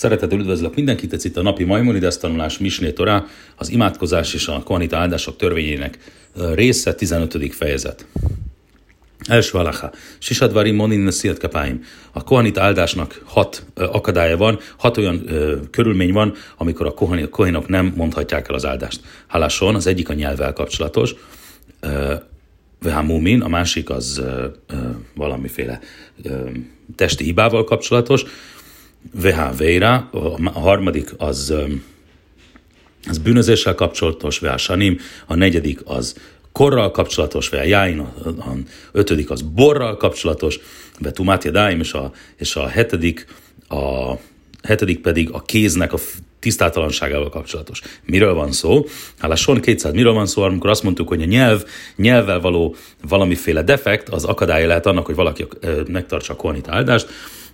Szeretettel üdvözlök mindenkit, ez itt a napi Maimonides tanulás Misné Torá, az imádkozás és a kohanita áldások törvényének része, 15. fejezet. Első alaha. Sisadvari monin neszilt kapáim. A kohanita áldásnak hat ö, akadálya van, hat olyan ö, körülmény van, amikor a kohinok nem mondhatják el az áldást. Haláson az egyik a nyelvvel kapcsolatos, Vehamumin, a másik az ö, ö, valamiféle ö, testi hibával kapcsolatos, Vehaveira, a harmadik az, az bűnözéssel kapcsolatos, Vehasanim, a negyedik az korral kapcsolatos, vagy jáin, a, ötödik az borral kapcsolatos, ve tumátia dáim, és a, és a hetedik, a hetedik pedig a kéznek a tisztátalanságával kapcsolatos. Miről van szó? Hát a Son 200, miről van szó, amikor azt mondtuk, hogy a nyelv, nyelvvel való valamiféle defekt, az akadálya lehet annak, hogy valaki megtartsa a kornit áldást,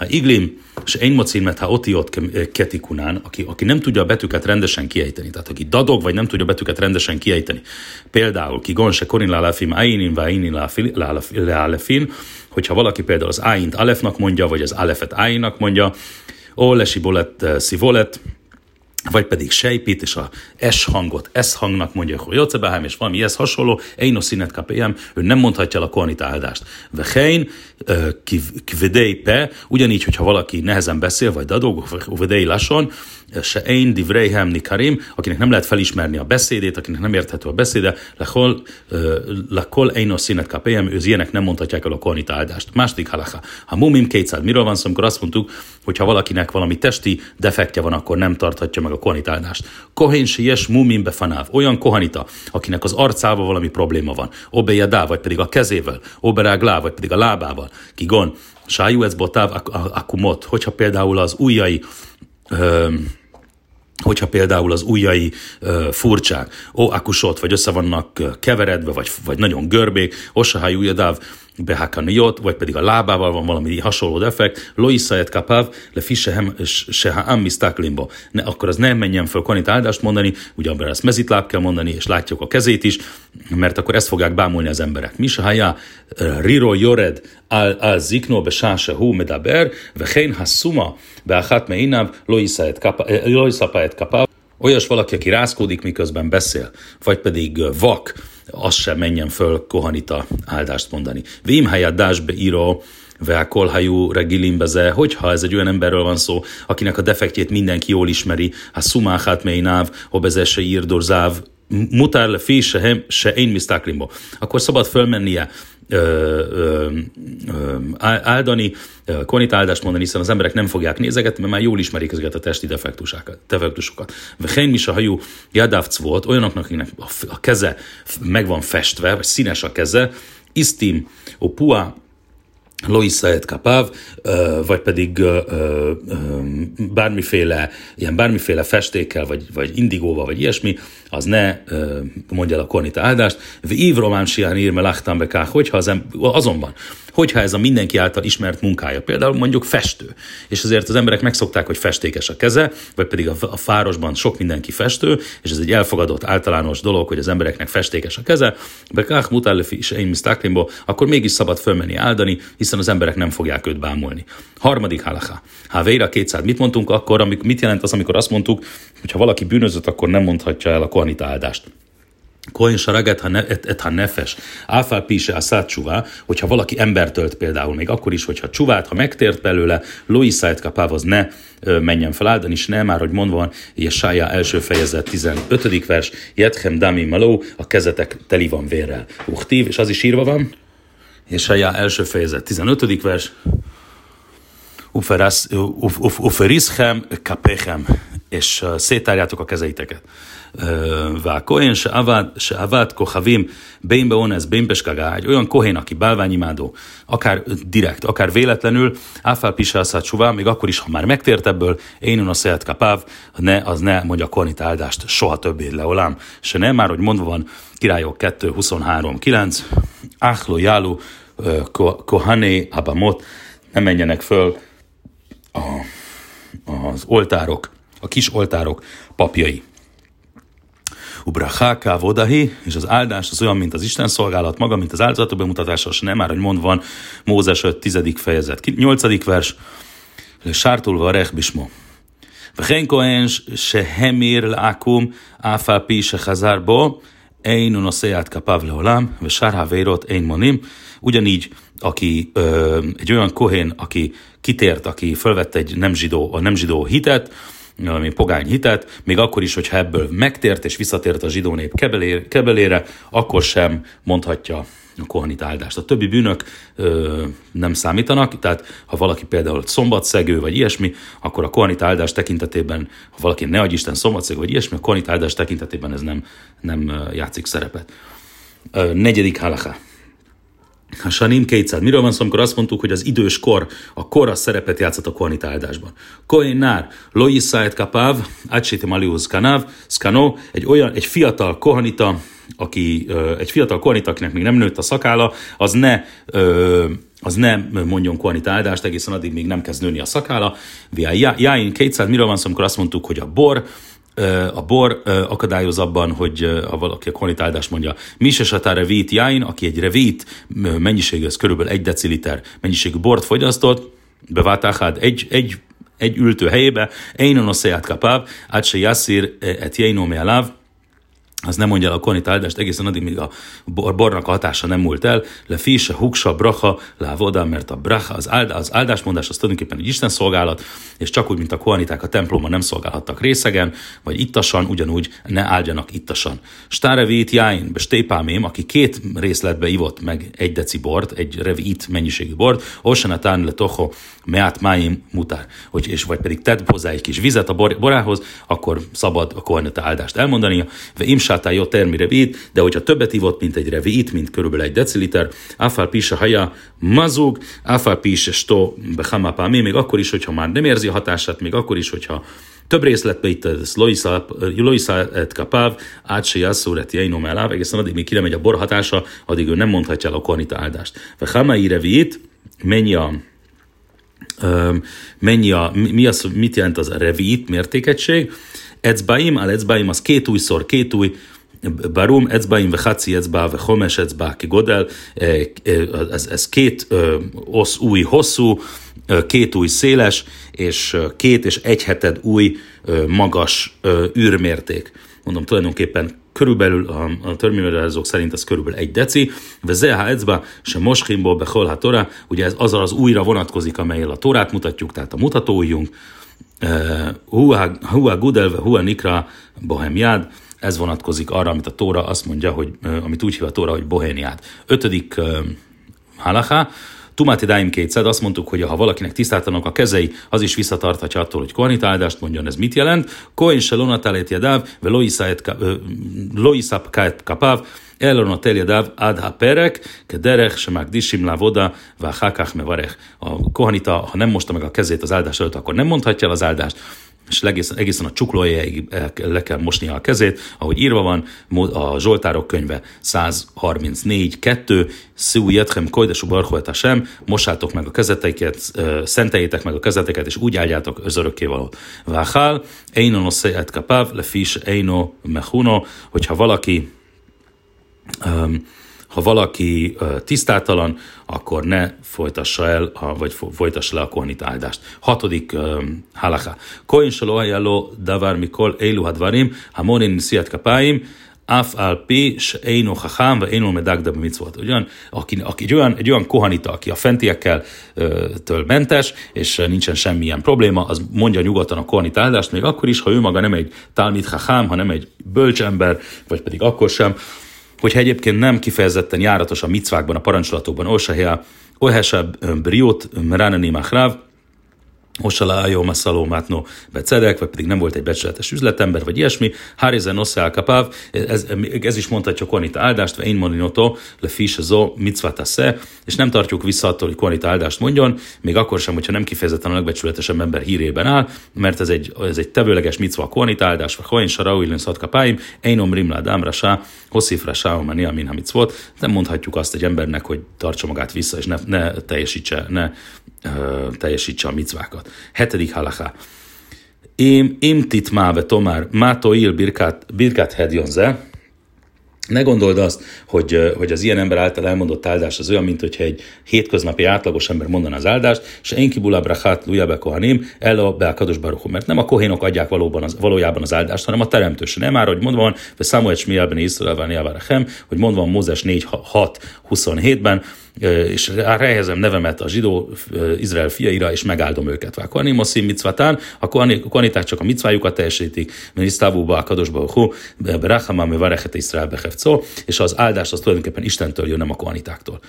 ha iglim, és én mocin, ha otiot ketikunán, aki, aki nem tudja a betűket rendesen kiejteni, tehát aki dadog, vagy nem tudja a betűket rendesen kiejteni. Például, ki gonse korin lálefim, ainin, vainin lálefin, hogyha valaki például az áint alefnak mondja, vagy az alefet áinnak mondja, ó, lesi bolet, szivolet, vagy pedig sejpít, és a S hangot S hangnak mondja, hogy Jocebáhem, és valami ez hasonló, Eino színet kapélyem, ő nem mondhatja el a kornita áldást. Vechein, kvedei pe, ugyanígy, hogyha valaki nehezen beszél, vagy dadog, vedei lassan, se ein divreihem nikarim, akinek nem lehet felismerni a beszédét, akinek nem érthető a beszéde, lehol, lakol eino színet kapélyem, ő ilyenek nem mondhatják el a kornita áldást. Második halacha. Ha mumim kétszád, miről van szó, amikor azt mondtuk, hogy ha valakinek valami testi defektje van, akkor nem tarthatja meg a kornita áldást. Kohén sies mumim befanáv, olyan kohanita, akinek az arcával valami probléma van, obejadá, vagy pedig a kezével, oberáglá, vagy pedig a lábával, kigon, sájú ez botáv akumot, hogyha például az ujjai hogyha például az ujjai ö, furcsák, ó, akusot, vagy össze vannak keveredve, vagy, vagy nagyon görbék, osahály ujjadáv, behakaniot, vagy pedig a lábával van valami hasonló defekt, loisajet kapav, le fisehem sehaam misztáklimbo. Ne, akkor az nem menjen föl kanit áldást mondani, ugyanabban ezt mezitláb kell mondani, és látjuk a kezét is, mert akkor ezt fogják bámulni az emberek. Misahaja riro jored al, al zikno be sáse hú medaber, vechein hassuma be achat meinav loisapajet kapav, Olyas valaki, aki rázkódik, miközben beszél, vagy pedig vak, az sem menjen föl kohanita áldást mondani. Vím helyett dásbe író, kolhajú reggilimbeze, hogyha ez egy olyan emberről van szó, akinek a defektjét mindenki jól ismeri, hát szumáhát mélynáv, obezese írdorzáv, mutár le fi se, se én misztáklimbo, akkor szabad fölmennie áldani, konit áldást mondani, hiszen az emberek nem fogják nézegetni, mert már jól ismerik ezeket a testi defektusokat. Vehén mis a hajú jadávc volt, olyanoknak, akinek a keze meg van festve, vagy színes a keze, isztim, o pua, Loisaet Kapav, vagy pedig bármiféle, ilyen bármiféle festékkel, vagy, vagy indigóval, vagy ilyesmi, az ne mondja el a kornita áldást. Ív román sián ír melachtam bekák, hogyha az, azonban, hogyha ez a mindenki által ismert munkája, például mondjuk festő, és azért az emberek megszokták, hogy festékes a keze, vagy pedig a, a fárosban sok mindenki festő, és ez egy elfogadott általános dolog, hogy az embereknek festékes a keze, bekák mutálefi is én akkor mégis szabad fölmenni áldani, hiszen az emberek nem fogják őt bámulni. Harmadik halacha. Ha véra 200, mit mondtunk akkor, amik, mit jelent az, amikor azt mondtuk, hogy ha valaki bűnözött, akkor nem mondhatja el a kohanita áldást. Kohen saraget, ha nefes, áfál pise a szátcsuvá, hogyha valaki embert tölt például, még akkor is, hogyha csuvát, ha megtért belőle, kapáv, az ne menjen fel áldani, és nem már, hogy mondva van, Jesája első fejezet 15. vers, Jetchem dami maló, a kezetek teli van vérrel. Uchtív, és az is írva van, Jesája első fejezet 15. vers, Uferiszchem kapechem, és uh, szétárjátok a kezeiteket. Uh, Vákoén se avad, se avad kohavim, bénbe onez, bénbeskagá, egy olyan kohén, aki bálványimádó, akár direkt, akár véletlenül, áfál pisászát csuvá, még akkor is, ha már megtért ebből, én a szehet kapáv, ne, az ne mondja kornit áldást, soha többé leolám, se nem már hogy mondva van, királyok 2, 23, 9, Áhló Jálu, uh, Kohané, Abamot, ne menjenek föl a, az oltárok a kis oltárok papjai. Ubraháká vodahi, és az áldás az olyan, mint az Isten szolgálat maga, mint az áldozatok bemutatása, és nem már, hogy mondva van Mózes 5. 10. fejezet, 8. vers, sártulva a rechbismo. וכן כהן שהמיר לעקום אף על פי שחזר בו, אין הוא נושא át kapav leolam, ושאר העבירות אין מונים. Ugyanígy, aki ö, egy olyan kohén, aki kitért, aki felvette egy nem zsidó, a nem zsidó hitet, valami pogány hitet, még akkor is, hogyha ebből megtért és visszatért a zsidó nép kebelére, akkor sem mondhatja a kohanit áldást. A többi bűnök ö, nem számítanak, tehát ha valaki például szombatszegő vagy ilyesmi, akkor a kohanit áldás tekintetében, ha valaki ne adj Isten szombatszegő vagy ilyesmi, a kohanit áldás tekintetében ez nem, nem játszik szerepet. Ö, negyedik halaká. A Sanim 200. Miről van szó, amikor azt mondtuk, hogy az idős kor, a kor a szerepet játszott a kohanit áldásban. Kohen nár, loiszájt kapav, átsítem alius kanav, skano, egy olyan, egy fiatal kohanita, aki egy fiatal kohanit, akinek még nem nőtt a szakála, az ne az nem mondjon kohanit áldást egészen addig, még nem kezd nőni a szakála. Jáin 200, miről van szó, amikor azt mondtuk, hogy a bor, a bor akadályoz abban, hogy ha valaki a áldást mondja, mi se satá revít jáin, aki egy revít mennyiségű, ez körülbelül egy deciliter mennyiségű bort fogyasztott, beváltáhád egy, egy egy ültő helyébe, Einon oszéját kapáv, át se jasszír et jeinó az nem mondja el a konit áldást egészen addig, míg a bornak a hatása nem múlt el, le fise, huksa, bracha, lávoda, mert a bracha, az, áld, az áldásmondás az tulajdonképpen egy Isten szolgálat, és csak úgy, mint a kohaniták a templomban nem szolgálhattak részegen, vagy ittasan, ugyanúgy ne áldjanak ittasan. Stárevét jáin, bestépámém, aki két részletbe ivott meg egy deci bort, egy revit mennyiségű bort, osanatán le toho, meát máim mutár, hogy, és vagy pedig tedd hozzá egy kis vizet a bor, borához, akkor szabad a kohanita áldást elmondania, ve jó termi revit, de hogyha többet ivott, mint egy revit, mint körülbelül egy deciliter, áfál pisa haja mazug, áfál pisa sto behamapá, még akkor is, hogyha már nem érzi a hatását, még akkor is, hogyha több részletbe itt ez Loisa et Kapav, át se jasszúret jainom eláv, egészen addig, míg kiremegy a bor hatása, addig ő nem mondhatja el a kornita áldást. Ve Hamai revit, mennyi a mennyi a, mi az, mit jelent az a revit mértékegység, Al ecbaim az két újszor, két új, Barum, ecbaim, vechaci ecba, vechomes ecba, kigodel, ez, ez két osz új hosszú, két új széles, és két és egy heted új magas űrmérték. Mondom, tulajdonképpen körülbelül a, a terminálozók szerint ez körülbelül egy deci, ve zeha ecba, se moschimból behol tora, ugye ez az az újra vonatkozik, amelyel a torát mutatjuk, tehát a mutatóujjunk, Hua Gudelve, Hua Nikra Bohemiád, ez vonatkozik arra, amit a Tóra azt mondja, hogy, amit úgy hív a Tóra, hogy Bohéniát. Ötödik halaká, Tumáti Dáim kétszer, azt mondtuk, hogy ha valakinek tisztátanak a kezei, az is visszatarthatja attól, hogy kohanit áldást mondjon, ez mit jelent? Koin se lonatálét jadáv, ve loiszap kapav, Elon a teljadav adha perek, ke derech, se magdisim lávoda, váhákach mevarech. A kohanita, ha nem mosta meg a kezét az áldás előtt, akkor nem mondhatja el az áldást és egészen, egészen a csuklójáig le kell mosnia a kezét, ahogy írva van a Zsoltárok könyve 134 2, Szú jetchem kojdesú barhoeta sem, mossátok meg a kezeteiket, szenteljétek meg a kezeteket, és úgy áldjátok az való. Váhál, eino no et kapav, le fis eino mechuno, hogyha valaki um, ha valaki tisztátalan, akkor ne folytassa el, vagy folytassa le a kohanit áldást. Hatodik halacha. Koin shalo ajánló davar mikol élu hadvarim, hamonin sziat kapáim, Af al pi, eino hachám, vagy eino medagda mitzvot. Ugyan, aki, aki egy, olyan, egy olyan kohanita, aki a fentiekkel től mentes, és nincsen semmilyen probléma, az mondja nyugodtan a kohanit áldást, még akkor is, ha ő maga nem egy talmid hachám, hanem egy bölcsember, vagy pedig akkor sem, hogyha egyébként nem kifejezetten járatos a micvákban, a parancsolatokban, Osahia, Oheseb, Briot, Meranani Machrav, Osala Ayo Masaló Mátno Becedek, vagy pedig nem volt egy becsületes üzletember, vagy ilyesmi, Harizen Oszál Kapav, ez, ez is mondhatja Konita áldást, vagy én moninoto, le fis zo mitzvata se, és nem tartjuk vissza attól, hogy Konita áldást mondjon, még akkor sem, hogyha nem kifejezetten a legbecsületesebb ember hírében áll, mert ez egy, ez egy tevőleges micva Konita áldás, vagy Hoin Sarau Illen Szatkapáim, Einom Rimlad Amrasa, Hosszifra Sáomania Minha Mitzvot, nem mondhatjuk azt egy embernek, hogy tartsa magát vissza, és ne, ne teljesítse, ne teljesítse a micvákat. Hetedik halaká. Im, im titmáve tomár, mátó il birkát, birkát hedjonze, ne gondold azt, hogy, hogy az ilyen ember által elmondott áldás az olyan, mint hogyha egy hétköznapi átlagos ember mondaná az áldást, és én kibula brachát lujabe kohanim, be a kados baruchu, mert nem a kohénok adják valóban az, valójában az áldást, hanem a teremtős. Nem már, hogy mondva van, vagy Samuel Smielben Iszraelben hogy mondva van Mózes 4, 6, 27-ben, és ráhelyezem nevemet a zsidó Izrael fiaira, és megáldom őket. A koanimoszim micvatán, a koaniták csak a micvájukat teljesítik, minisztávúba a kadosba, hu, berachama, me varechet Izrael behevco, és az áldás az tulajdonképpen Istentől jön, nem a koanitáktól.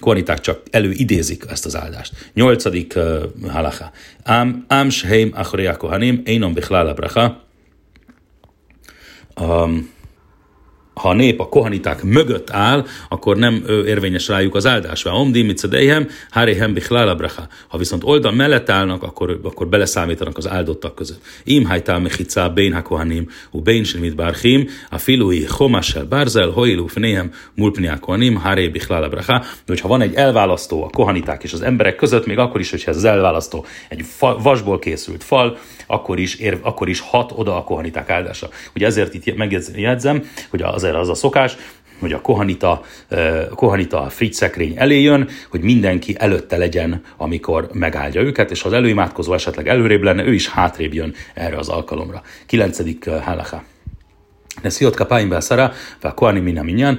Koaniták csak előidézik ezt az áldást. Nyolcadik uh, halacha. Ám, ám sheim achoria kohanim, énom bichlál bracha. Um, ha a nép a kohaniták mögött áll, akkor nem érvényes rájuk az áldás. Omdi micedeihem, háréhem bichlál bracha. Ha viszont oldal mellett állnak, akkor, akkor beleszámítanak az áldottak között. Im hajtál mechicá bén ha kohanim, u bén mit bárhim, a filui homássel bárzel, hoilu fnéhem, mulpniá kohanim, háré bichlál bracha. De hogyha van egy elválasztó a kohaniták és az emberek között, még akkor is, hogyha ez az elválasztó egy fa, vasból készült fal, akkor is, ér, akkor is hat oda a kohaniták áldása. Ugye ezért itt megjegyzem, hogy azért az a szokás, hogy a kohanita, kohanita a frigy szekrény elé jön, hogy mindenki előtte legyen, amikor megáldja őket, és ha az előimádkozó esetleg előrébb lenne, ő is hátrébb jön erre az alkalomra. Kilencedik halacha. Nesziot kapáim beszara, vagy koani minna minyan.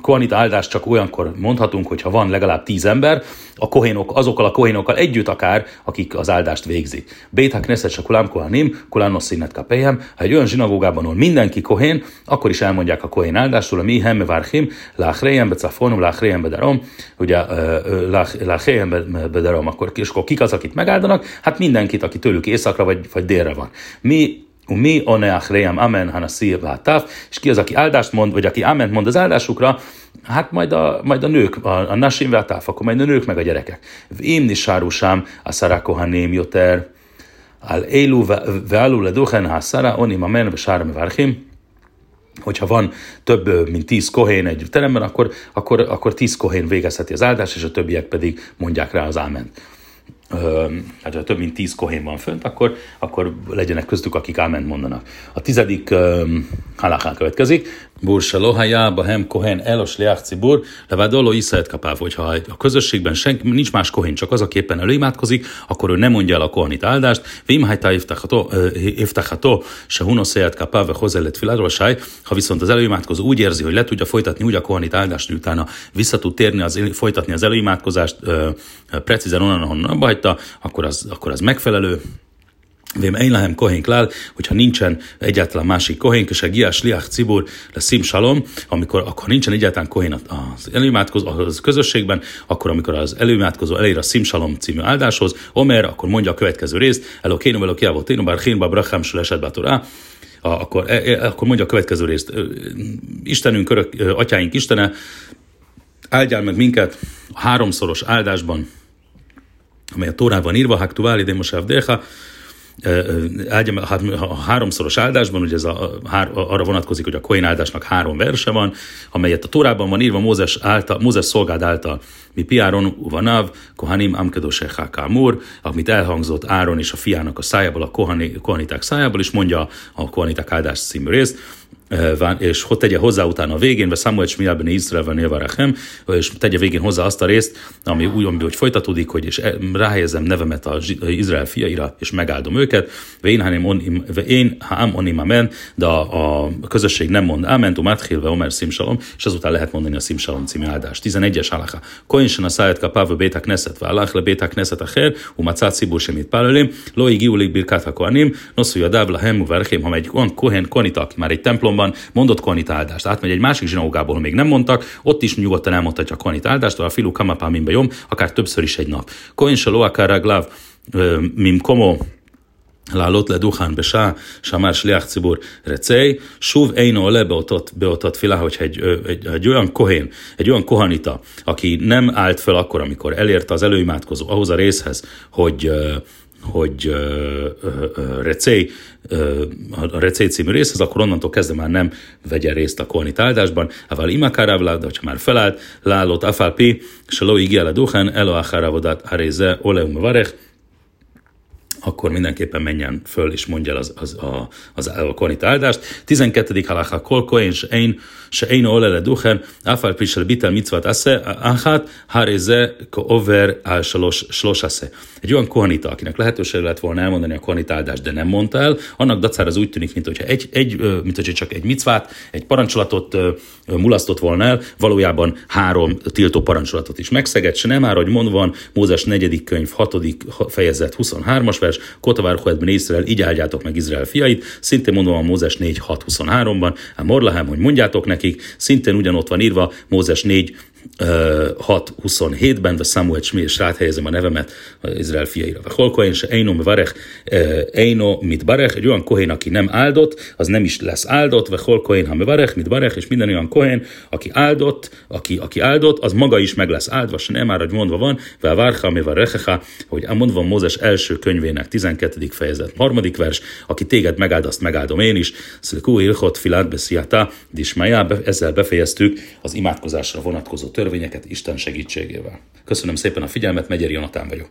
Koanit áldást csak olyankor mondhatunk, hogyha van legalább tíz ember, a kohénok, azokkal a kohénokkal együtt akár, akik az áldást végzik. Béthak knesset se kulám kohanim, kulános színet kapélyem. Ha egy olyan zsinagógában, ahol mindenki kohén, akkor is elmondják a kohén áldástól, a mi hemme várhim, láchrejem becafonum, láchrejem bedarom, ugye láchrejem bedarom, akkor, és kik az, akit megáldanak? Hát mindenkit, aki tőlük északra vagy, vagy délre van. Mi mi oneach ream amen hanasir látaf, és ki az, aki áldást mond, vagy aki amen mond az áldásukra, hát majd a, majd a nők, a, a nasim váltáf, akkor majd a nők meg a gyerekek. Vém nisárusám a szarakohaném joter, al élu ve'alu leduchen ha szara onim amen ve sára mevarchim, hogyha van több mint tíz kohén egy teremben, akkor, akkor, akkor tíz kohén végezheti az áldást, és a többiek pedig mondják rá az áment hát több mint tíz kohén van fönt, akkor, akkor legyenek köztük, akik áment mondanak. A tizedik halachán következik. Bur se bahem kohen elos leach cibur, levádoló iszait kapáv, hogyha a közösségben senki, nincs más kohén, csak az, aki éppen előimádkozik, akkor ő nem mondja el a kohanit áldást. Vim hajtá iftachato, se hunoszéját kapáv, hozellet filadrosaj, ha viszont az előimádkozó úgy érzi, hogy le tudja folytatni úgy a kohanit áldást, utána vissza tud térni, az, folytatni az előimádkozást, precízen onnan, ahonnan abba hagyta, akkor az, akkor az megfelelő, Vém én lehem kohén klál, hogyha nincsen egyáltalán másik kohén, és a giás liach cibur le szim salom, amikor akkor nincsen egyáltalán kohén az előimádkozó az közösségben, akkor amikor az előimádkozó elér a szim salom című áldáshoz, Omer, akkor mondja a következő részt, elo kénom, elo kiávó ténom, bár hénba brachám esetben torá, akkor, e, e, akkor mondja a következő részt. Istenünk, örök, atyáink Istene, áldjál meg minket a háromszoros áldásban, amely a Tórában írva, Haktu Válide Mosáv Deha, hát, a háromszoros áldásban, ugye ez a, arra vonatkozik, hogy a Koin áldásnak három verse van, amelyet a Tórában van írva Mózes, által, Mózes szolgád által, mi piáron uvanav, kohanim amkedosechá kámur, amit elhangzott Áron és a fiának a szájából, a kohaniták szájából, és mondja a kohaniták áldás című részt, és hogy tegye hozzá utána a végén, vagy Samuel Shmielben Izraelben Élvarachem, és tegye végén hozzá azt a részt, ami úgy, ami, hogy folytatódik, hogy és ráhelyezem nevemet az Izrael fiaira, és megáldom őket, ve én, hanem on, én, hám onim amen, de a, a közösség nem mond amen, tu ve omer szimsalom, és azután lehet mondani a szimsalom című áldást. 11-es halacha. Koinsen a száját kapáv béták knesset, ve alach le béták knesset a her, umacát szibur semit pálelém, lo igiulik birkát ha koanim, noszú a dávla hem, ha egy kohen konita, aki már egy templom templomban mondott konit áldást. Átmegy egy másik zsinagógából, még nem mondtak, ott is nyugodtan elmondhatja konit áldást, a filu kamapá minbe jom, akár többször is egy nap. Koin se loakár glav, mim komo, לעלות לדוכן בשעה שאמר שליח ציבור רצי, שוב אינו עולה באותות, באותה תפילה, hogyha egy, egy, egy olyan kohén, egy olyan kohanita, aki nem állt fel akkor, amikor elérte az előimádkozó ahhoz a részhez, hogy hogy recély, a recély című részhez, akkor onnantól kezdve már nem vegyen részt a kolnit áldásban. Aval imakáráv de ha már felállt, lálott afálpi, se lo igiel a duchen, elo acháravodát aréze oleum varech, akkor mindenképpen menjen föl és mondja el az, az, a, az, a konit áldást. 12. halacha kol kohen se ein, se ein olele duchen, afal prisel bitel mitzvat achat, hareze ko over al salos asse. Egy olyan kohanita, akinek lehetőség lett volna elmondani a kohanit áldást, de nem mondta el, annak dacára az úgy tűnik, mint hogyha egy, egy, mint hogyha csak egy micvát, egy parancsolatot mulasztott volna el, valójában három tiltó parancsolatot is megszegett, se nem már, hogy mondva Mózes 4. könyv 6. fejezet 23-as vers, Kotavár Hoedben Észrel, így áldjátok meg Izrael fiait, szintén mondva van Mózes 4. 6.23-ban, a Morlahem, hogy mondjátok nekik, szintén ugyanott van írva Mózes 4. 6.27-ben, de Samuel Smith, és ráthelyezem a nevemet az Izrael fiaira. Hol kohen se Eino Varech, Eino mit Barech, egy olyan kohén, aki nem áldott, az nem is lesz áldott, vagy hol kohen, ha Varech, mit Barech, és minden olyan kohén, aki áldott, aki, aki áldott, az maga is meg lesz áldva, se nem már, hogy mondva van, ve Várha, mi Varechecha, hogy mondva Mózes első könyvének 12. fejezet, harmadik vers, aki téged megáld, azt megáldom én is, Szilkú Ilchot Filát Besziata, Dismájá, ezzel befejeztük az imádkozásra vonatkozó törvényeket Isten segítségével. Köszönöm szépen a figyelmet, Megyeri Jonatán vagyok.